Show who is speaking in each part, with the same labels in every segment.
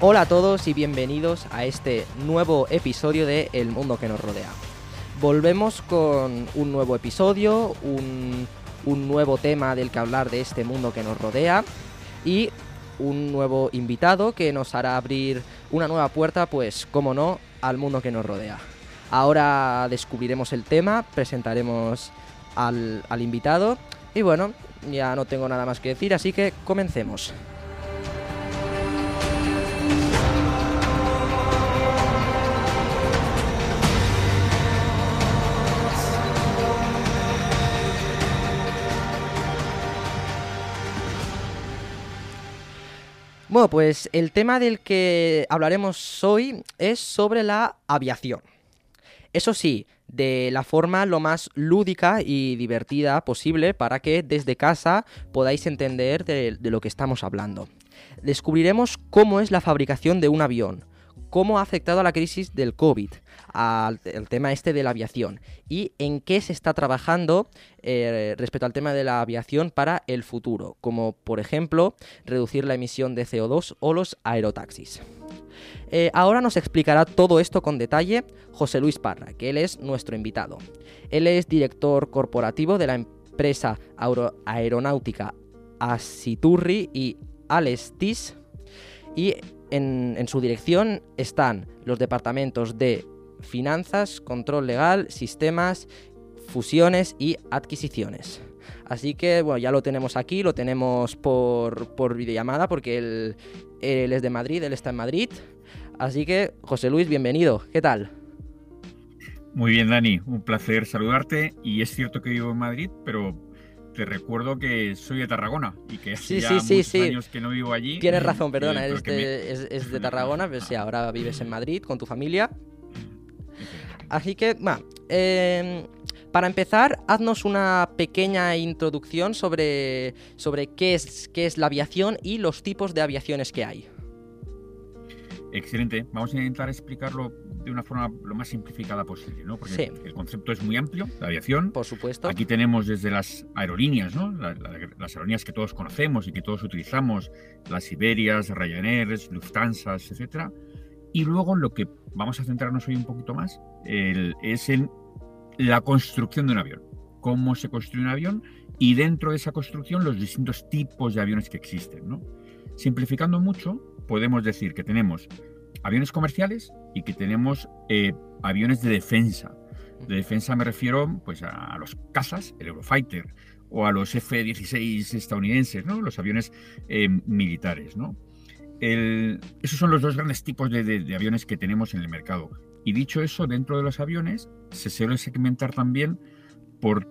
Speaker 1: Hola a todos y bienvenidos a este nuevo episodio de El Mundo que nos rodea. Volvemos con un nuevo episodio, un, nuevo tema del que hablar de este mundo que nos rodea y un nuevo invitado que nos hará abrir una nueva puerta, pues como no, al mundo que nos rodea. Ahora descubriremos el tema, presentaremos al, al invitado y bueno, ya no tengo nada más que decir, así que comencemos. Bueno, pues el tema del que hablaremos hoy es sobre la aviación. Eso sí, de la forma lo más lúdica y divertida posible para que desde casa podáis entender de, de, lo que estamos hablando. Descubriremos cómo es la fabricación de un avión, cómo ha afectado a la crisis del COVID, al, tema este de la aviación y en qué se está trabajando eh, respecto al tema de la aviación para el futuro, como por ejemplo reducir la emisión de CO2 o los aerotaxis. Eh, ahora nos explicará todo esto con detalle José Luis Parra, que él es nuestro invitado. Él es director corporativo de la empresa aeronáutica Asiturri y Alestis y en, su dirección están los departamentos de finanzas, control legal, sistemas, fusiones y adquisiciones. Así que bueno, ya lo tenemos aquí, lo tenemos por, por videollamada porque él, es de Madrid, él está en Madrid. Así que, José Luis, bienvenido. ¿Qué tal?
Speaker 2: Muy bien, Dani, un placer saludarte. Y es cierto que vivo en Madrid, pero te recuerdo que soy de Tarragona y que hace
Speaker 1: sí,
Speaker 2: ya
Speaker 1: sí,
Speaker 2: muchos
Speaker 1: sí,
Speaker 2: años que no vivo allí.
Speaker 1: Tienes razón, perdona, eres es, es de Tarragona, pero sí, ahora vives en Madrid con tu familia. Así que, bueno, eh, para empezar, haznos una pequeña introducción sobre, sobre qué, es, qué es la aviación y los tipos de aviaciones que hay.
Speaker 2: Excelente. Vamos a intentar explicarlo de una forma lo más simplificada posible, ¿no? Porque
Speaker 1: Sí.
Speaker 2: el concepto es muy amplio, la aviación.
Speaker 1: Por supuesto.
Speaker 2: Aquí tenemos desde las aerolíneas, ¿no? La- la- las aerolíneas que todos conocemos y que todos utilizamos, las Iberias, Ryanair, Lufthansa, etcétera. Y luego lo que vamos a centrarnos hoy un poquito más el- es en la construcción de un avión. Cómo se construye un avión y dentro de esa construcción los distintos tipos de aviones que existen, ¿no? Simplificando mucho, podemos decir que tenemos aviones comerciales y que tenemos eh, aviones de defensa. De defensa me refiero pues, a, los cazas, el Eurofighter, o a los F-16 estadounidenses, ¿no? los aviones eh, militares. ¿no? Esos son los dos grandes tipos de, aviones que tenemos en el mercado. Y dicho eso, dentro de los aviones se suele segmentar también por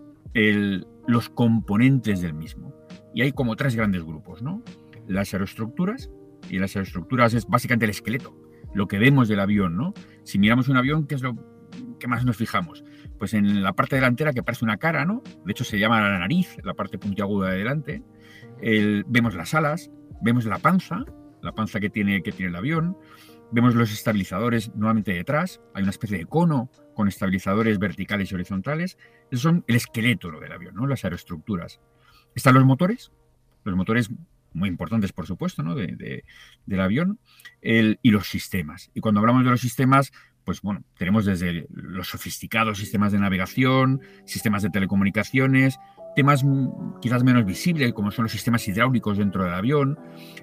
Speaker 2: los componentes del mismo. Y hay como tres grandes grupos, ¿no? Las aeroestructuras, y las aeroestructuras es básicamente el esqueleto, lo que vemos del avión, ¿no? Si miramos un avión, ¿qué es lo que más nos fijamos? Pues en la parte delantera que parece una cara, ¿no? De hecho se llama la nariz, la parte puntiaguda de delante. El- vemos las alas, vemos la panza, la panza que tiene, que tiene el avión. Vemos los estabilizadores nuevamente detrás. Hay una especie de cono con estabilizadores verticales y horizontales. Esos son el esqueleto del avión, ¿no? las aeroestructuras. Están los motores, los motores muy importantes, por supuesto, ¿no? de, de, del avión, el, y los sistemas. Y cuando hablamos de los sistemas, pues bueno, tenemos desde los sofisticados sistemas de navegación, sistemas de telecomunicaciones, temas quizás menos visibles, como son los sistemas hidráulicos dentro del avión,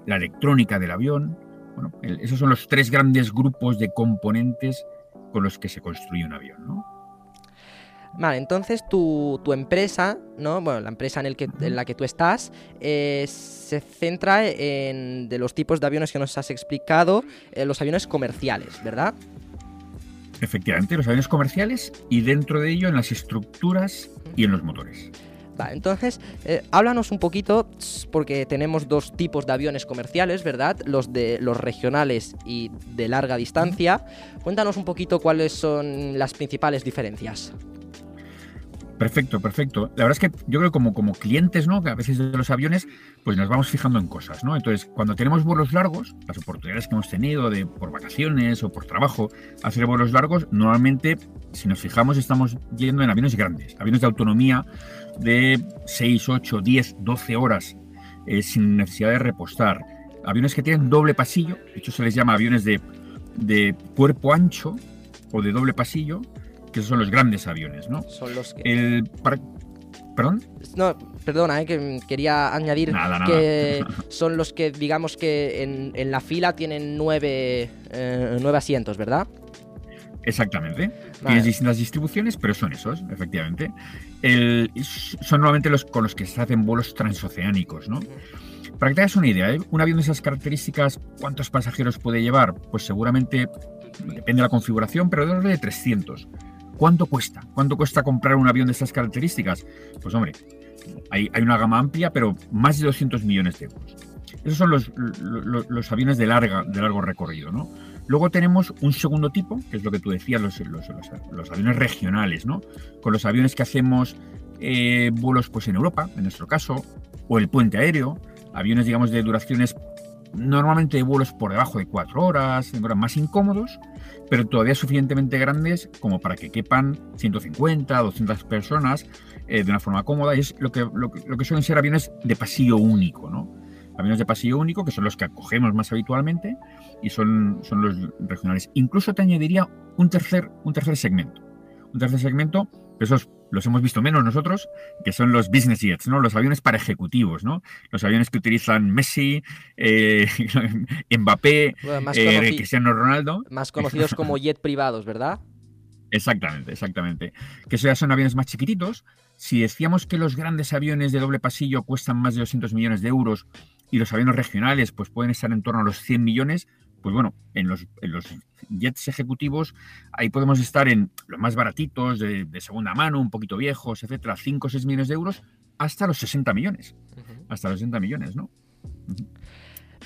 Speaker 2: la electrónica del avión. Bueno, esos son los tres grandes grupos de componentes con los que se construye un avión, ¿no?
Speaker 1: Vale, entonces tu, tu empresa, ¿no? Bueno, la empresa en, el que, en la que tú estás, eh, se centra en de los tipos de aviones que nos has explicado, eh, los aviones comerciales, ¿verdad?
Speaker 2: Efectivamente, los aviones comerciales y dentro de ello en las estructuras y en los motores.
Speaker 1: Vale, entonces, eh, háblanos un poquito, porque tenemos dos tipos de aviones comerciales, ¿verdad? Los de los regionales y de larga distancia. Cuéntanos un poquito cuáles son las principales diferencias.
Speaker 2: Perfecto, perfecto. La verdad es que yo creo que como, como clientes, ¿no? Que a veces de los aviones, pues nos vamos fijando en cosas, ¿no? Entonces, cuando tenemos vuelos largos, las oportunidades que hemos tenido de por vacaciones o por trabajo, hacer vuelos largos, normalmente, si nos fijamos, estamos yendo en aviones grandes, aviones de autonomía de 6, 8, 10, 12 horas, eh, sin necesidad de repostar. Aviones que tienen doble pasillo, de hecho se les llama aviones de, de cuerpo ancho o de doble pasillo, que son los grandes aviones, ¿no?
Speaker 1: Son los que...
Speaker 2: El, ¿Perdón?
Speaker 1: No, perdona, eh, que quería añadir que son los que, digamos que en, la fila tienen nueve, eh, nueve asientos, ¿verdad?
Speaker 2: Exactamente. Tienes distintas distribuciones, pero son esos, efectivamente. son normalmente los con los que se hacen vuelos transoceánicos, ¿no? Para que te hagas una idea, ¿eh? un avión de esas características, ¿cuántos pasajeros puede llevar? Pues seguramente, depende de la configuración, pero de de 300. ¿Cuánto cuesta? ¿Cuánto cuesta comprar un avión de estas características? Pues hombre, hay, una gama amplia, pero más de 200 millones de euros. Esos son los, aviones de, larga, de largo recorrido, ¿no? Luego tenemos un segundo tipo, que es lo que tú decías, los, aviones regionales, ¿no? Con los aviones que hacemos eh, vuelos pues, en Europa, en nuestro caso, o el puente aéreo, aviones, digamos, de duraciones normalmente de vuelos por debajo de cuatro horas, más incómodos, pero todavía suficientemente grandes como para que quepan 150, 200 personas eh, de una forma cómoda. Y es lo que, lo, que suelen ser aviones de pasillo único, ¿no? Aviones de pasillo único, que son los que acogemos más habitualmente, y son, son los regionales. Incluso te añadiría un tercer, un tercer segmento. Un tercer segmento, esos los hemos visto menos nosotros, que son los business jets, ¿no? Los aviones para ejecutivos, ¿no? Los aviones que utilizan Messi, eh, Mbappé, eh, Cristiano Ronaldo.
Speaker 1: Más conocidos como jet privados, ¿verdad?
Speaker 2: Exactamente, exactamente. Que eso ya son aviones más chiquititos. Si decíamos que los grandes aviones de doble pasillo cuestan más de 200 millones de euros y los aviones regionales pues pueden estar en torno a los 100 millones, pues bueno, en los, jets ejecutivos ahí podemos estar en los más baratitos, de, segunda mano, un poquito viejos, etcétera, 5 o 6 millones de euros, hasta los 60 millones. Hasta los 60 millones, ¿no?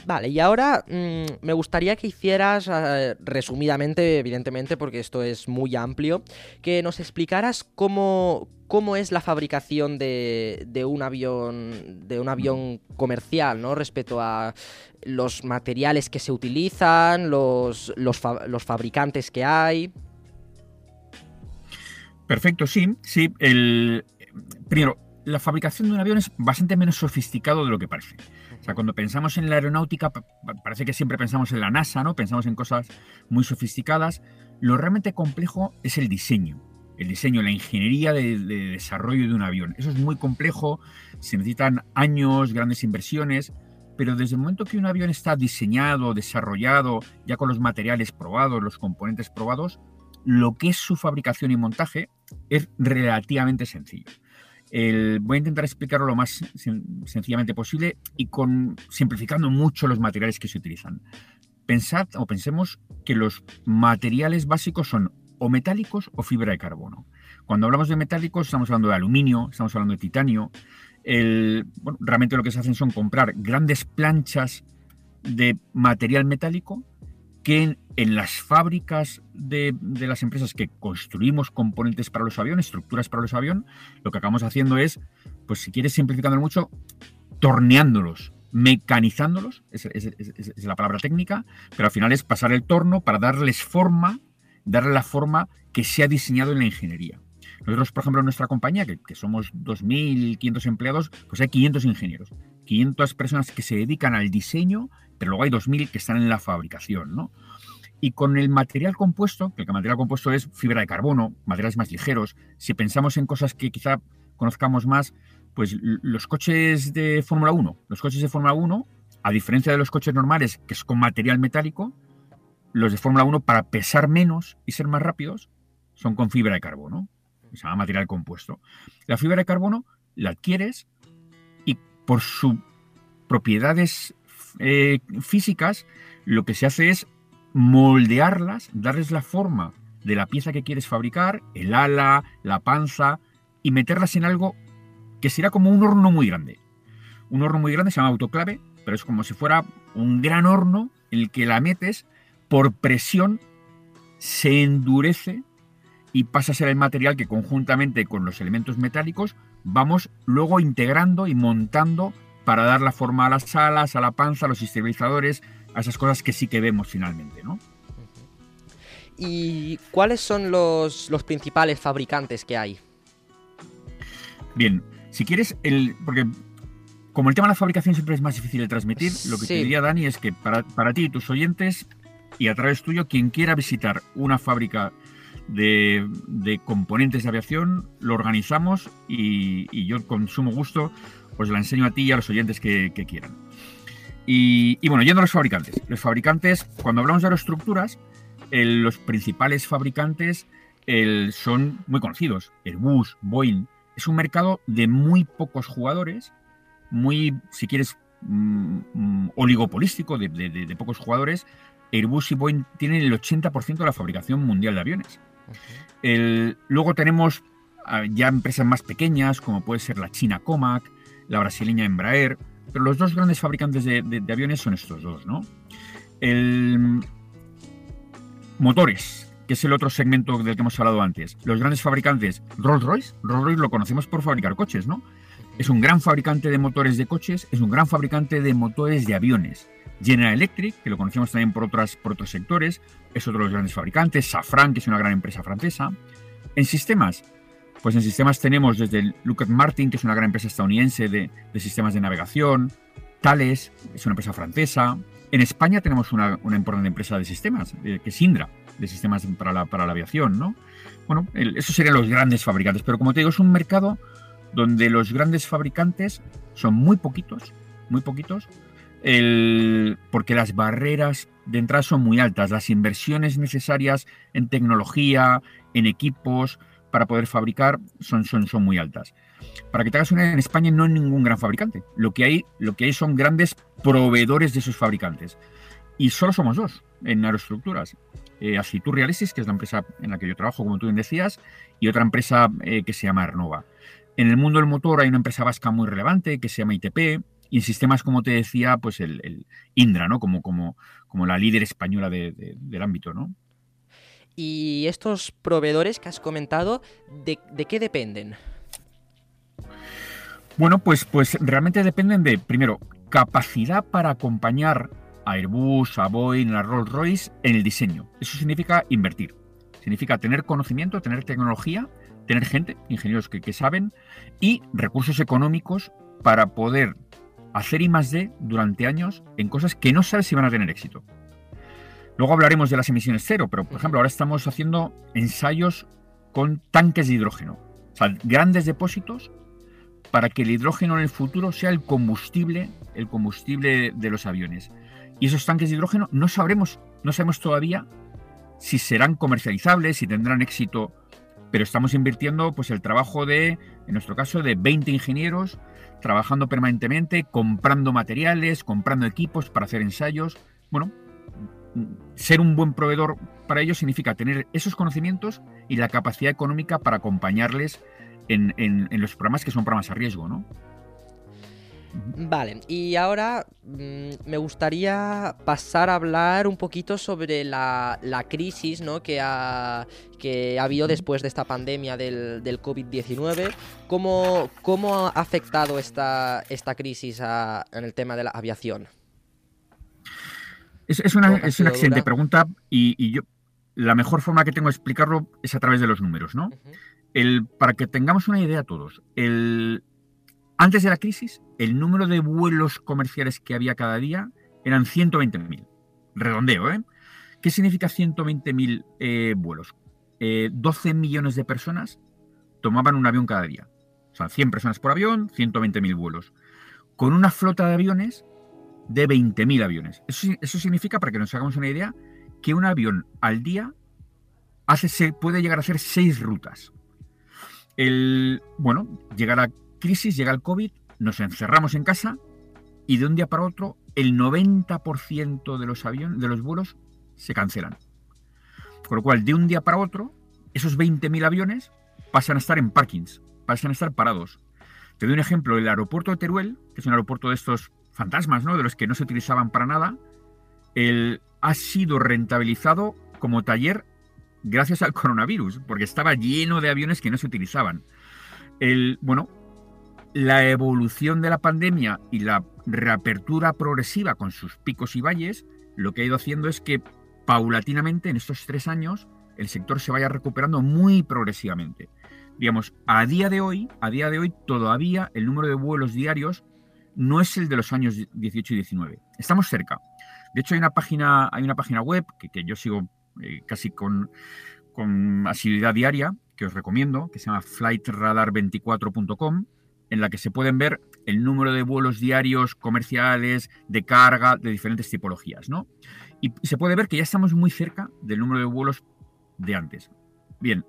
Speaker 1: Vale, y ahora mm, me gustaría que hicieras, eh, resumidamente, evidentemente, porque esto es muy amplio, que nos explicaras cómo, cómo es la fabricación de, un avión de un avión comercial, ¿no? Respecto a los materiales que se utilizan, los, los, los fabricantes que hay.
Speaker 2: Perfecto, sí, sí. El, primero, la fabricación de un avión es bastante menos sofisticado de lo que parece. Cuando pensamos en la aeronáutica, parece que siempre pensamos en la NASA, ¿no? Pensamos en cosas muy sofisticadas. Lo realmente complejo es el diseño. El diseño, la ingeniería de, desarrollo de un avión. Eso es muy complejo, se necesitan años, grandes inversiones, pero desde el momento que un avión está diseñado, desarrollado, ya con los materiales probados, los componentes probados, lo que es su fabricación y montaje es relativamente sencillo voy a intentar explicarlo lo más sencillamente posible y con simplificando mucho los materiales que se utilizan. Pensad o pensemos que los materiales básicos son o metálicos o fibra de carbono. Cuando hablamos de metálicos estamos hablando de aluminio, estamos hablando de titanio. realmente lo que se hacen son comprar grandes planchas de material metálico que en, las fábricas de, las empresas que construimos componentes para los aviones, estructuras para los aviones, lo que acabamos haciendo es, pues si quieres simplificándolo mucho, torneándolos, mecanizándolos, es, la palabra técnica, pero al final es pasar el torno para darles forma, darle la forma que se ha diseñado en la ingeniería. Nosotros, por ejemplo, en nuestra compañía, que somos 2.500 empleados, pues hay 500 ingenieros, 500 personas que se dedican al diseño pero luego hay 2.000 que están en la fabricación, ¿no? Y con el material compuesto, que el material compuesto es fibra de carbono, materiales más ligeros, si pensamos en cosas que quizá conozcamos más, pues los coches de Fórmula 1, los coches de Fórmula 1, a diferencia de los coches normales, que es con material metálico, los de Fórmula 1 para pesar menos y ser más rápidos son con fibra de carbono, se llama material compuesto. La fibra de carbono la adquieres por sus propiedades eh, físicas, lo que se hace es moldearlas, darles la forma de la pieza que quieres fabricar, el ala, la panza, y meterlas en algo que será como un horno muy grande. Un horno muy grande se llama autoclave, pero es como si fuera un gran horno en el que la metes por presión, se endurece y pasa a ser el material que conjuntamente con los elementos metálicos vamos luego integrando y montando para dar la forma a las alas, a la panza, a los estabilizadores, a esas cosas que sí que vemos finalmente, ¿no?
Speaker 1: ¿Y cuáles son los, los principales fabricantes que hay?
Speaker 2: Bien, si quieres, el, porque como el tema de la fabricación siempre es más difícil de transmitir, lo que te diría, Dani, es que para, para ti y tus oyentes, y a través tuyo, quien quiera visitar una fábrica de, componentes de aviación, lo organizamos y, yo con sumo gusto pues la enseño a ti y a los oyentes que, quieran. Y, bueno, yendo a los fabricantes. Los fabricantes, cuando hablamos de aeroestructuras, el, los principales fabricantes son muy conocidos. Airbus, Boeing. Es un mercado de muy pocos jugadores, muy, si quieres, mmm, oligopolístico, de, de, de, pocos jugadores. Airbus y Boeing tienen el 80% de la fabricación mundial de aviones. Luego tenemos uh, ya empresas más pequeñas, como puede ser la China Comac, la brasileña Embraer, pero los dos grandes fabricantes de, de, de aviones son estos dos, ¿no? El, motores, que es el otro segmento del que hemos hablado antes. Los grandes fabricantes, Rolls-Royce, Rolls-Royce lo conocemos por fabricar coches, ¿no? Es un gran fabricante de motores de coches, es un gran fabricante de motores de aviones. General Electric, que lo conocemos también por, otros sectores, es otro de los grandes fabricantes. Safran, que es una gran empresa francesa. En sistemas, pues en sistemas tenemos desde Lockheed Martin, que es una gran empresa estadounidense de, sistemas de navegación. Thales, es una empresa francesa. En España tenemos una, importante empresa de sistemas, eh, que es Indra, de sistemas para la, aviación, ¿no? Bueno, el, esos serían los grandes fabricantes, pero como te digo, es un mercado donde los grandes fabricantes son muy poquitos, muy poquitos, porque las barreras de entrada son muy altas, las inversiones necesarias en tecnología, en equipos, para poder fabricar son, muy altas. Para que te hagas una en España no hay ningún gran fabricante. Lo que hay, lo que hay son grandes proveedores de esos fabricantes. Y solo somos dos en aeroestructuras. Eh, Asitur Realisis, que es la empresa en la que yo trabajo, como tú bien decías, y otra empresa eh, que se llama Arnova. En el mundo del motor hay una empresa vasca muy relevante que se llama ITP, y en sistemas, como te decía, pues el, el Indra, ¿no? Como, como, como la líder española de, de, del ámbito, ¿no?
Speaker 1: Y estos proveedores que has comentado, ¿de, de qué dependen?
Speaker 2: Bueno, pues, pues realmente dependen de, primero, capacidad para acompañar a Airbus, a Boeing, a Rolls Royce en el diseño. Eso significa invertir. Significa tener conocimiento, tener tecnología, tener gente, ingenieros que, que saben, y recursos económicos para poder hacer I más D durante años en cosas que no sabes si van a tener éxito. Luego hablaremos de las emisiones cero, pero por ejemplo ahora estamos haciendo ensayos con tanques de hidrógeno. O sea, grandes depósitos para que el hidrógeno en el futuro sea el combustible, el combustible de los aviones. Y esos tanques de hidrógeno no sabremos, no sabemos todavía si serán comercializables, si tendrán éxito, pero estamos invirtiendo pues el trabajo de, en nuestro caso, de 20 ingenieros trabajando permanentemente, comprando materiales, comprando equipos para hacer ensayos. Bueno, ser un buen proveedor para ellos significa tener esos conocimientos y la capacidad económica para acompañarles en, en, en los programas que son programas a riesgo, ¿no?
Speaker 1: Vale, y ahora mmm, me gustaría pasar a hablar un poquito sobre la, la crisis ¿no? que, ha, que ha habido después de esta pandemia del, del COVID-19. ¿Cómo, ¿Cómo, ha afectado esta, esta crisis a, en el tema de la aviación?
Speaker 2: Es, es, una, es una excelente pregunta y, y, yo la mejor forma que tengo de explicarlo es a través de los números, ¿no? Uh -huh. el, para que tengamos una idea todos, el, antes de la crisis, el número de vuelos comerciales que había cada día eran 120.000. Redondeo, ¿eh? ¿Qué significa 120.000 eh, vuelos? Eh, 12 millones de personas tomaban un avión cada día. O sea, 100 personas por avión, 120.000 vuelos. Con una flota de aviones de 20.000 aviones. Eso, significa, para que nos hagamos una idea, que un avión al día puede llegar a hacer 6 rutas. El, bueno, llegar a crisis, llega el COVID, nos encerramos en casa y de un día para otro el 90% de los aviones, de los vuelos se cancelan. Con lo cual, de un día para otro, esos 20.000 aviones pasan a estar en parkings, pasan a estar parados. Te doy un ejemplo, el aeropuerto de Teruel, que es un aeropuerto de estos fantasmas, ¿no? De los que no se utilizaban para nada, el, ha sido rentabilizado como taller gracias al coronavirus, porque estaba lleno de aviones que no se utilizaban. El, bueno, la evolución de la pandemia y la reapertura progresiva con sus picos y valles, lo que ha ido haciendo es que paulatinamente en estos tres años el sector se vaya recuperando muy progresivamente. Digamos, a día de hoy, a día de hoy todavía el número de vuelos diarios no es el de los años 18 y 19. Estamos cerca. De hecho, hay una página, hay una página web que, yo sigo eh, casi con, con asiduidad diaria, que os recomiendo, que se llama flightradar24.com, en la que se pueden ver el número de vuelos diarios comerciales, de carga, de diferentes tipologías, ¿no? Y se puede ver que ya estamos muy cerca del número de vuelos de antes. Bien,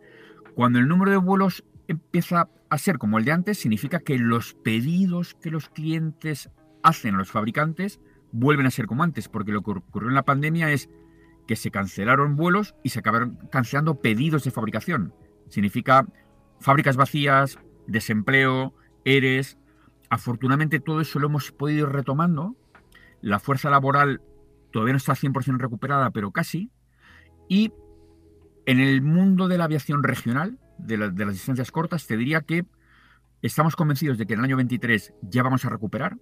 Speaker 2: cuando el número de vuelos empieza a ser como el de antes, significa que los pedidos que los clientes hacen a los fabricantes vuelven a ser como antes, porque lo que ocurrió en la pandemia es que se cancelaron vuelos y se acabaron cancelando pedidos de fabricación. Significa fábricas vacías, desempleo, ERES. Afortunadamente todo eso lo hemos podido ir retomando. La fuerza laboral todavía no está 100% recuperada, pero casi. Y en el mundo de la aviación regional, de, las distancias cortas, te diría que estamos convencidos de que en el año 23 ya vamos a recuperar.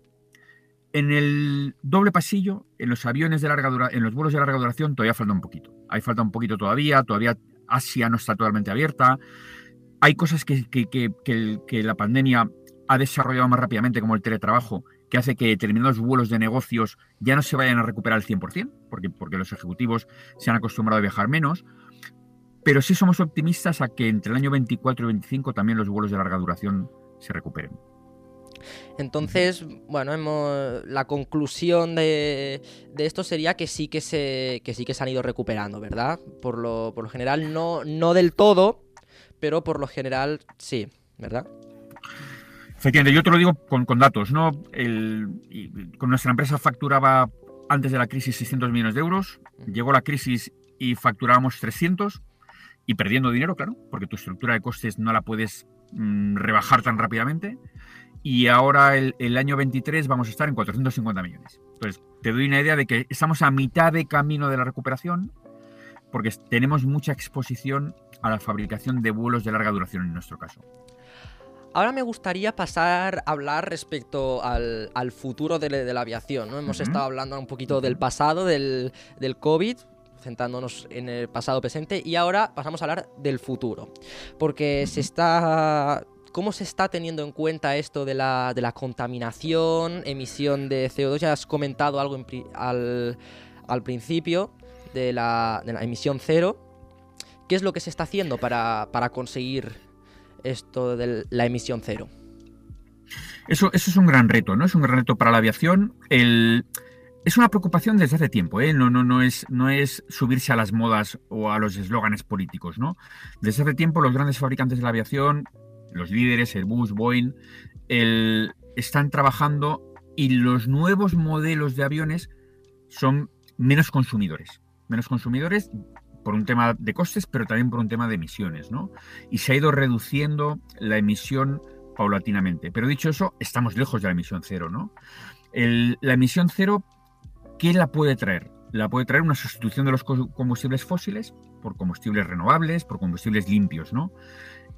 Speaker 2: En el doble pasillo, en los aviones de larga duración, en los vuelos de larga duración, todavía falta un poquito. Hay falta un poquito todavía, todavía Asia no está totalmente abierta. Hay cosas que, que la pandemia ha desarrollado más rápidamente, como el teletrabajo, que hace que determinados vuelos de negocios ya no se vayan a recuperar al 100%, porque, porque los ejecutivos se han acostumbrado a viajar menos. Pero sí somos optimistas a que entre el año 24 y 25 también los vuelos de larga duración se recuperen.
Speaker 1: Entonces, bueno, la conclusión de, esto sería que sí que, se, que sí que se han ido recuperando, ¿verdad? Por lo, por lo general, no, no del todo, pero por lo general sí, ¿verdad?
Speaker 2: Efectivamente, yo te lo digo con, datos, ¿no? con nuestra empresa facturaba antes de la crisis 600 millones de euros, llegó la crisis y facturábamos 300 y perdiendo dinero, claro, porque tu estructura de costes no la puedes mm, rebajar tan rápidamente. Y ahora el, el, año 23 vamos a estar en 450 millones. Entonces, te doy una idea de que estamos a mitad de camino de la recuperación, porque tenemos mucha exposición a la fabricación de vuelos de larga duración en nuestro caso.
Speaker 1: Ahora me gustaría pasar a hablar respecto al, futuro de, la aviación. ¿no? Hemos estado hablando un poquito del pasado, del, del COVID, centrándonos en el pasado presente, y ahora pasamos a hablar del futuro. Porque se está ¿Cómo se está teniendo en cuenta esto de la, de la contaminación, emisión de CO2? Ya has comentado algo al, al, principio de la, de la, emisión cero. ¿Qué es lo que se está haciendo para, para conseguir esto de la emisión cero?
Speaker 2: Eso, eso es un gran reto, ¿no? Es un gran reto para la aviación. Es una preocupación desde hace tiempo, ¿eh? no, no, no, es, no es subirse a las modas o a los eslóganes políticos. ¿no? Desde hace tiempo los grandes fabricantes de la aviación, los líderes, Airbus, Boeing, están trabajando y los nuevos modelos de aviones son menos consumidores. Menos consumidores por un tema de costes, pero también por un tema de emisiones, ¿no? Y se ha ido reduciendo la emisión paulatinamente. Pero dicho eso, estamos lejos de la emisión cero, ¿no? la emisión cero, ¿qué la puede traer? La puede traer una sustitución de los combustibles fósiles por combustibles renovables, por combustibles limpios, ¿no?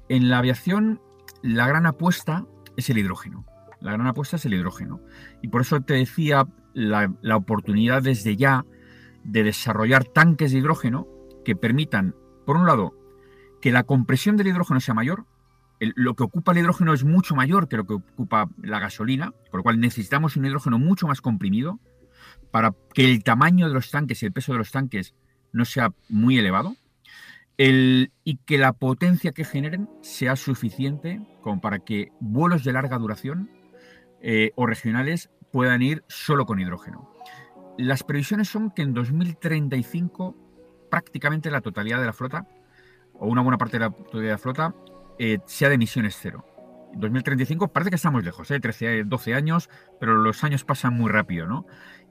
Speaker 2: En la aviación, la gran apuesta es el hidrógeno. La gran apuesta es el hidrógeno. Y por eso te decía la, la oportunidad desde ya de desarrollar tanques de hidrógeno que permitan, por un lado, que la compresión del hidrógeno sea mayor. lo que ocupa el hidrógeno es mucho mayor que lo que ocupa la gasolina, por lo cual necesitamos un hidrógeno mucho más comprimido para que el tamaño de los tanques y el peso de los tanques no sea muy elevado. y que la potencia que generen sea suficiente como para que vuelos de larga duración eh, o regionales puedan ir solo con hidrógeno. Las previsiones son que en 2035 prácticamente la totalidad de la flota, o una buena parte de la totalidad de la flota, eh, sea de emisiones cero. 2035 parece que estamos lejos, ¿eh? 13, 12 años, pero los años pasan muy rápido, ¿no?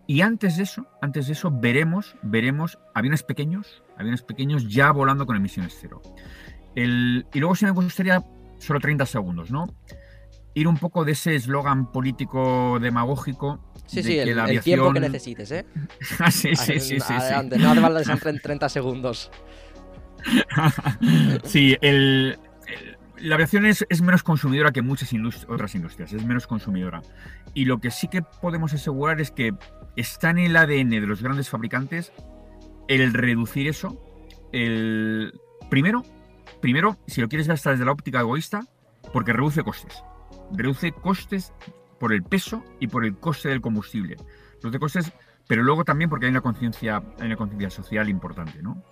Speaker 2: Y antes de eso, antes de eso, veremos, veremos aviones pequeños, aviones pequeños ya volando con emisiones cero. y luego si me gustaría, solo 30 segundos, ¿no? ir un poco de ese eslogan político demagógico.
Speaker 1: Sí, sí, el, tiempo que necesites, ¿eh?
Speaker 2: Ah, sí, sí, sí, sí, sí.
Speaker 1: Adelante, no hace falta que sean 30 30 segundos.
Speaker 2: sí, el, el- la aviación es, es menos consumidora que muchas indust- otras industrias, es menos consumidora. Y lo que sí que podemos asegurar es que está en el ADN de los grandes fabricantes el reducir eso. El, primero, primero, si lo quieres ver hasta desde la óptica egoísta, porque reduce costes. Reduce costes por el peso y por el coste del combustible. Reduce costes, pero luego también porque hay una conciencia, hay una conciencia social importante, ¿no?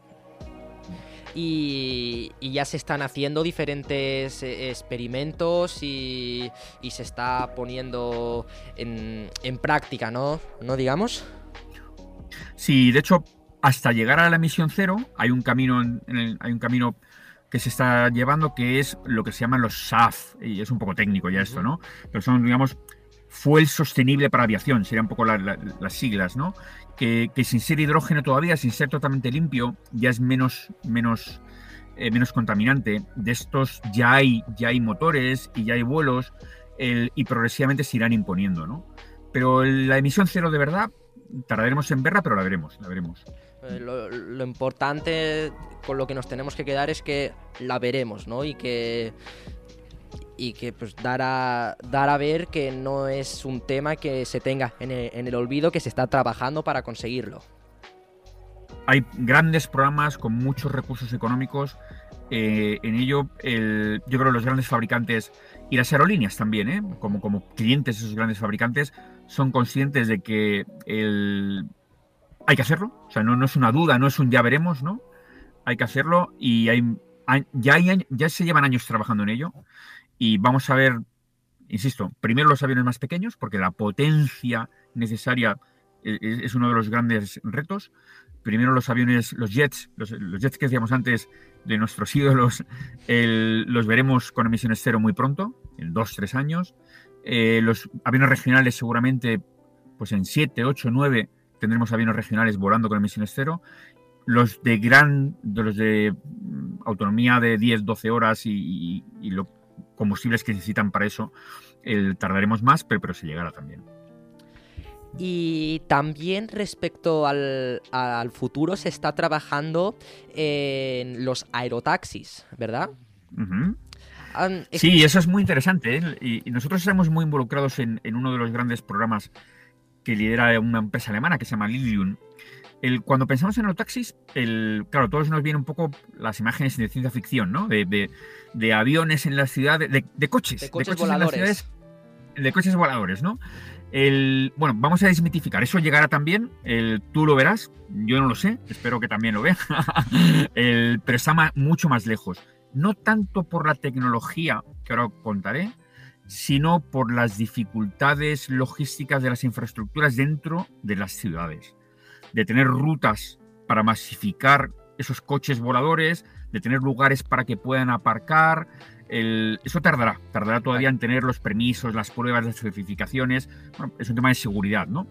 Speaker 1: Y, y ya se están haciendo diferentes eh, experimentos y, y se está poniendo en, en práctica, ¿no? ¿No digamos?
Speaker 2: Sí, de hecho, hasta llegar a la emisión cero hay un camino, en- en el- hay un camino que se está llevando que es lo que se llaman los SAF, y es un poco técnico ya esto, ¿no? Pero son, digamos, fuel sostenible para aviación, serían un poco la- la- las siglas, ¿no? Que, sin ser hidrógeno todavía, sin ser totalmente limpio, ya es menos, menos, eh, menos contaminante. De estos ya hay, ya hay motores y ya hay vuelos el- y progresivamente se irán imponiendo, ¿no? Pero la emisión cero de verdad tardaremos en verla, pero la veremos, la veremos.
Speaker 1: Eh, lo, lo importante con lo que nos tenemos que quedar es que la veremos, ¿no? Y que y que pues dar a, dar a ver que no es un tema que se tenga en el, en el olvido, que se está trabajando para conseguirlo.
Speaker 2: Hay grandes programas con muchos recursos económicos. eh, en ello, el- yo creo que los grandes fabricantes y las aerolíneas también, ¿eh? como, como clientes de esos grandes fabricantes, son conscientes de que el- hay que hacerlo. O sea, no, no es una duda, no es un ya veremos, ¿no? Hay que hacerlo y hay, hay- ya, hay ya se llevan años trabajando en ello. Y vamos a ver, insisto, primero los aviones más pequeños, porque la potencia necesaria eh, es, es uno de los grandes retos. Primero los aviones, los jets, los, jets que decíamos antes de nuestros ídolos, los veremos con emisiones cero muy pronto, en dos, tres años. Eh, los aviones regionales seguramente, pues en siete, ocho, nueve tendremos aviones regionales volando con emisiones cero. Los de gran, de los de mm, autonomía de 10, 12 horas y, combustibles que necesitan para eso, el, tardaremos más, pero, pero se llegará también.
Speaker 1: Y también respecto al, al futuro se está trabajando en los aerotaxis, ¿verdad? Es-
Speaker 2: Sí, eso es muy interesante. ¿eh? Y, y nosotros estamos muy involucrados en, en uno de los grandes programas que lidera una empresa alemana que se llama Lilium. El, cuando pensamos en los taxis, el, claro, todos nos vienen un poco las imágenes de ciencia ficción, ¿no? De, de- de aviones en las ciudades, de, de coches,
Speaker 1: De coches
Speaker 2: en las
Speaker 1: voladores.
Speaker 2: ciudades, de coches voladores, ¿no? El, bueno, vamos a desmitificar. Eso llegará también. El, tú lo verás. Yo no lo sé. Espero que también lo vea. El, pero está mucho más lejos. No tanto por la tecnología, que ahora contaré, sino por las dificultades logísticas de las infraestructuras dentro de las ciudades. De tener rutas para masificar esos coches voladores, de tener lugares para que puedan aparcar. el- eso tardará, tardará todavía en tener los permisos, las pruebas, las certificaciones. Bueno, es un tema de seguridad, ¿no?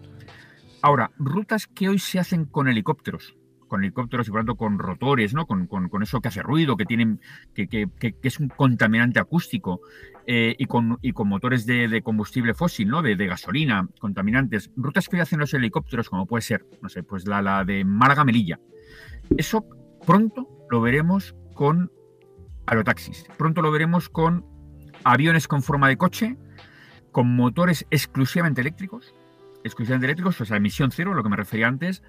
Speaker 2: Ahora, rutas que hoy se hacen con helicópteros, con helicópteros y por tanto con rotores, ¿no? Con, con- con eso que hace ruido, que tienen, que, que- que- que es un contaminante acústico, eh, y, con, y con motores de, de combustible fósil, ¿no? De, de gasolina, contaminantes. Rutas que hacen los helicópteros, como puede ser, no sé, pues la, la de Málaga Melilla. Eso pronto lo veremos con aerotaxis. Pronto lo veremos con aviones con forma de coche, con motores exclusivamente eléctricos, exclusivamente eléctricos, o sea, emisión cero, lo que me refería antes,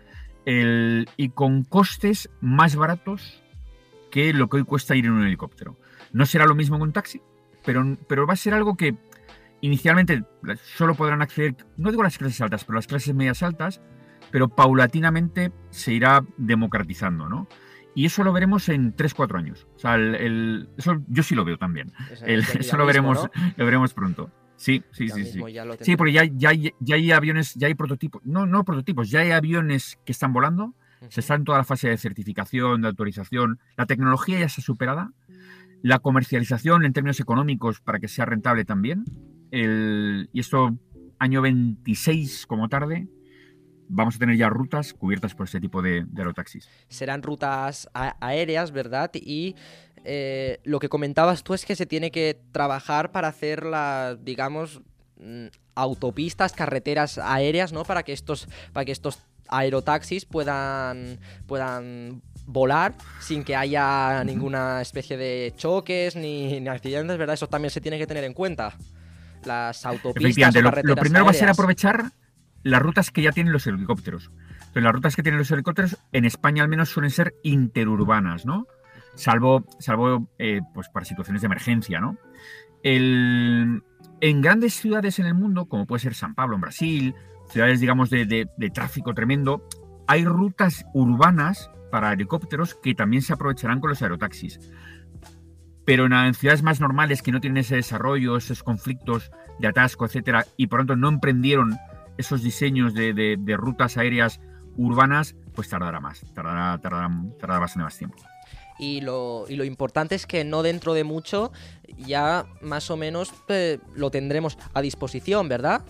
Speaker 2: y con costes más baratos que lo que hoy cuesta ir en un helicóptero. No será lo mismo que un taxi, pero, pero va a ser algo que inicialmente solo podrán acceder, no digo las clases altas, pero las clases medias altas, pero paulatinamente se irá democratizando, ¿no? Y eso lo veremos en 3-4 años. O sea, el- el- eso yo sí lo veo también.
Speaker 1: es-
Speaker 2: El- eso lo
Speaker 1: mismo,
Speaker 2: veremos,
Speaker 1: ¿no?
Speaker 2: lo veremos pronto. Sí, sí,
Speaker 1: Ya
Speaker 2: sí, sí. Sí, porque ya, ya, hay- ya hay aviones, ya hay prototipos, no, no prototipos, ya hay aviones que están volando, se está en toda la fase de certificación, de autorización, la tecnología ya está superada, la comercialización en términos económicos para que sea rentable también, el- y esto año 26 como tarde, vamos a tener ya rutas cubiertas por este tipo de, de aerotaxis.
Speaker 1: serán rutas a- aéreas, ¿verdad? Y eh, lo que comentabas tú es que se tiene que trabajar para hacer las, digamos, mm, autopistas, carreteras aéreas, ¿no? Para que estos, para que estos aerotaxis puedan, puedan volar sin que haya ninguna especie de choques ni, ni accidentes, ¿verdad? Eso también se tiene que tener en cuenta. Las autopistas.
Speaker 2: Efectivamente, lo, lo primero va a ser aprovechar las rutas que ya tienen los helicópteros. Las rutas que tienen los helicópteros, en España al menos suelen ser interurbanas, ¿no? Salvo, salvo eh, pues para situaciones de emergencia, ¿no? En grandes ciudades en el mundo, como puede ser San Pablo en Brasil, ciudades, digamos, de, tráfico tremendo, hay rutas urbanas para helicópteros que también se aprovecharán con los aerotaxis. Pero en, ciudades más normales que no tienen ese desarrollo, esos conflictos de atasco, etcétera, y por tanto no emprendieron esos diseños de, de- de rutas aéreas urbanas, pues tardará más, tardará, tardará, tardará bastante más tiempo.
Speaker 1: Y lo, y lo importante es que no dentro de mucho ya más o menos eh, lo tendremos a disposición, ¿verdad?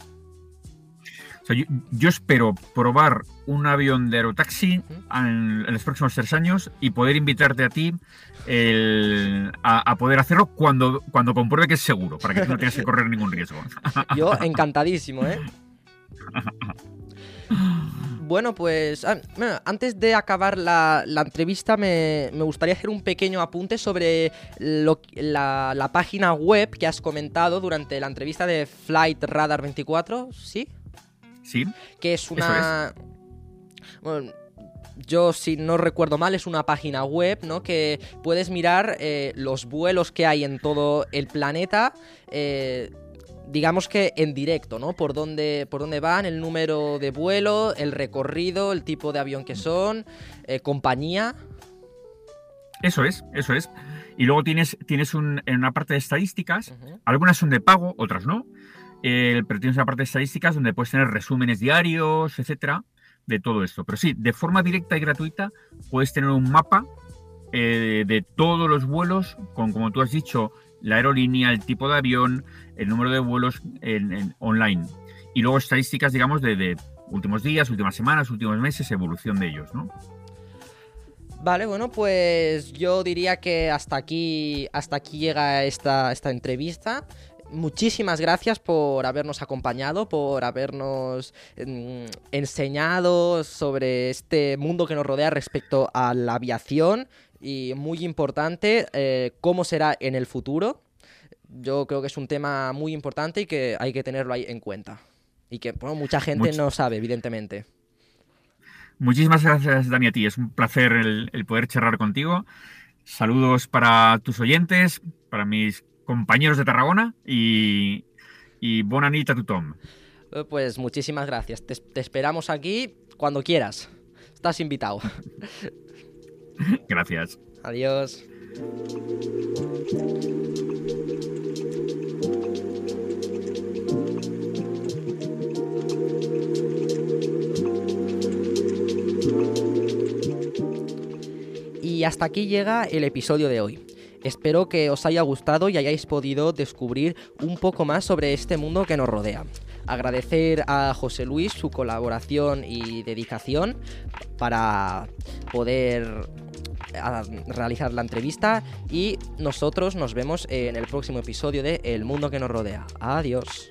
Speaker 2: O sea, yo, yo espero probar un avión de aerotaxi en, en los próximos tres años y poder invitarte a ti el- a, a poder hacerlo cuando, cuando compruebe que es seguro, para que tú no tengas que correr ningún riesgo.
Speaker 1: Yo encantadísimo, ¿eh? Bueno, pues ah, bueno, antes de acabar la, la entrevista me, me gustaría hacer un pequeño apunte sobre lo- la, la página web que has comentado durante la entrevista de Flight Radar 24, ¿sí?
Speaker 2: Sí,
Speaker 1: Que es una... Bueno, yo, si no recuerdo mal, es una página web, ¿no? Que puedes mirar eh, los vuelos que hay en todo el planeta, eh, digamos que en directo, ¿no? Por dónde, por dónde van, el número de vuelo, el recorrido, el tipo de avión que son, eh, compañía.
Speaker 2: eso es, eso es. Y luego tienes, tienes un- en una parte de estadísticas, algunas son de pago, otras no, eh, pero tienes una parte de estadísticas donde puedes tener resúmenes diarios, etcétera, de todo esto. Pero sí, de forma directa y gratuita puedes tener un mapa eh, de todos los vuelos, con como tú has dicho, la aerolínea, el tipo de avión, el número de vuelos en- online. Y luego estadísticas, digamos, de, de últimos días, últimas semanas, últimos meses, evolución de ellos, ¿no?
Speaker 1: Vale, bueno, pues yo diría que hasta aquí, hasta aquí llega esta, esta entrevista. Muchísimas gracias por habernos acompañado, por habernos mm, enseñado sobre este mundo que nos rodea respecto a la aviación y muy importante eh, cómo será en el futuro. Yo creo que es un tema muy importante y que hay que tenerlo ahí en cuenta. Y que bueno, mucha gente
Speaker 2: Much-
Speaker 1: no sabe, evidentemente.
Speaker 2: Muchísimas gracias, Dani, a ti. Es un placer el, el poder charlar contigo. Saludos para tus oyentes, para mis compañeros de Tarragona y, y bona nit a tothom.
Speaker 1: Eh, Pues muchísimas gracias. Te, te esperamos aquí cuando quieras. Estás invitado.
Speaker 2: Gracias.
Speaker 1: Adiós. Y hasta aquí llega el episodio de hoy. Espero que os haya gustado y hayáis podido descubrir un poco más sobre este mundo que nos rodea. Agradecer a José Luis su colaboración y dedicación para poder a realizar la entrevista y nosotros nos vemos en el próximo episodio de El mundo que nos rodea. Adiós.